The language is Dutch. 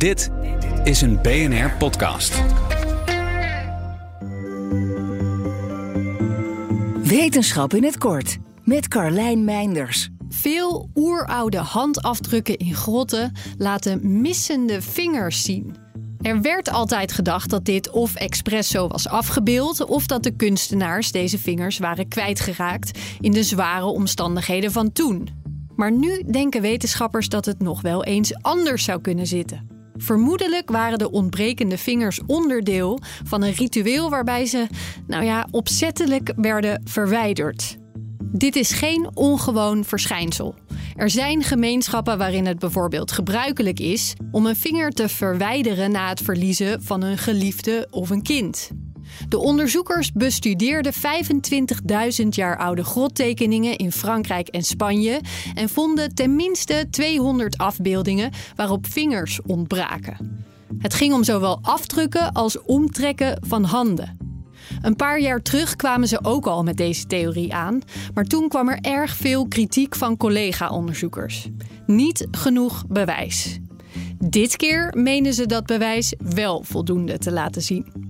Dit is een BNR podcast. Wetenschap in het kort met Carlijn Meinders. Veel oeroude handafdrukken in grotten laten missende vingers zien. Er werd altijd gedacht dat dit of expres zo was afgebeeld, of dat de kunstenaars deze vingers waren kwijtgeraakt in de zware omstandigheden van toen. Maar nu denken wetenschappers dat het nog wel eens anders zou kunnen zitten. Vermoedelijk waren de ontbrekende vingers onderdeel van een ritueel waarbij ze, nou ja, opzettelijk werden verwijderd. Dit is geen ongewoon verschijnsel. Er zijn gemeenschappen waarin het bijvoorbeeld gebruikelijk is om een vinger te verwijderen na het verliezen van een geliefde of een kind. De onderzoekers bestudeerden 25.000 jaar oude grottekeningen in Frankrijk en Spanje en vonden tenminste 200 afbeeldingen waarop vingers ontbraken. Het ging om zowel afdrukken als omtrekken van handen. Een paar jaar terug kwamen ze ook al met deze theorie aan, maar toen kwam er erg veel kritiek van collega-onderzoekers. Niet genoeg bewijs. Dit keer menen ze dat bewijs wel voldoende te laten zien.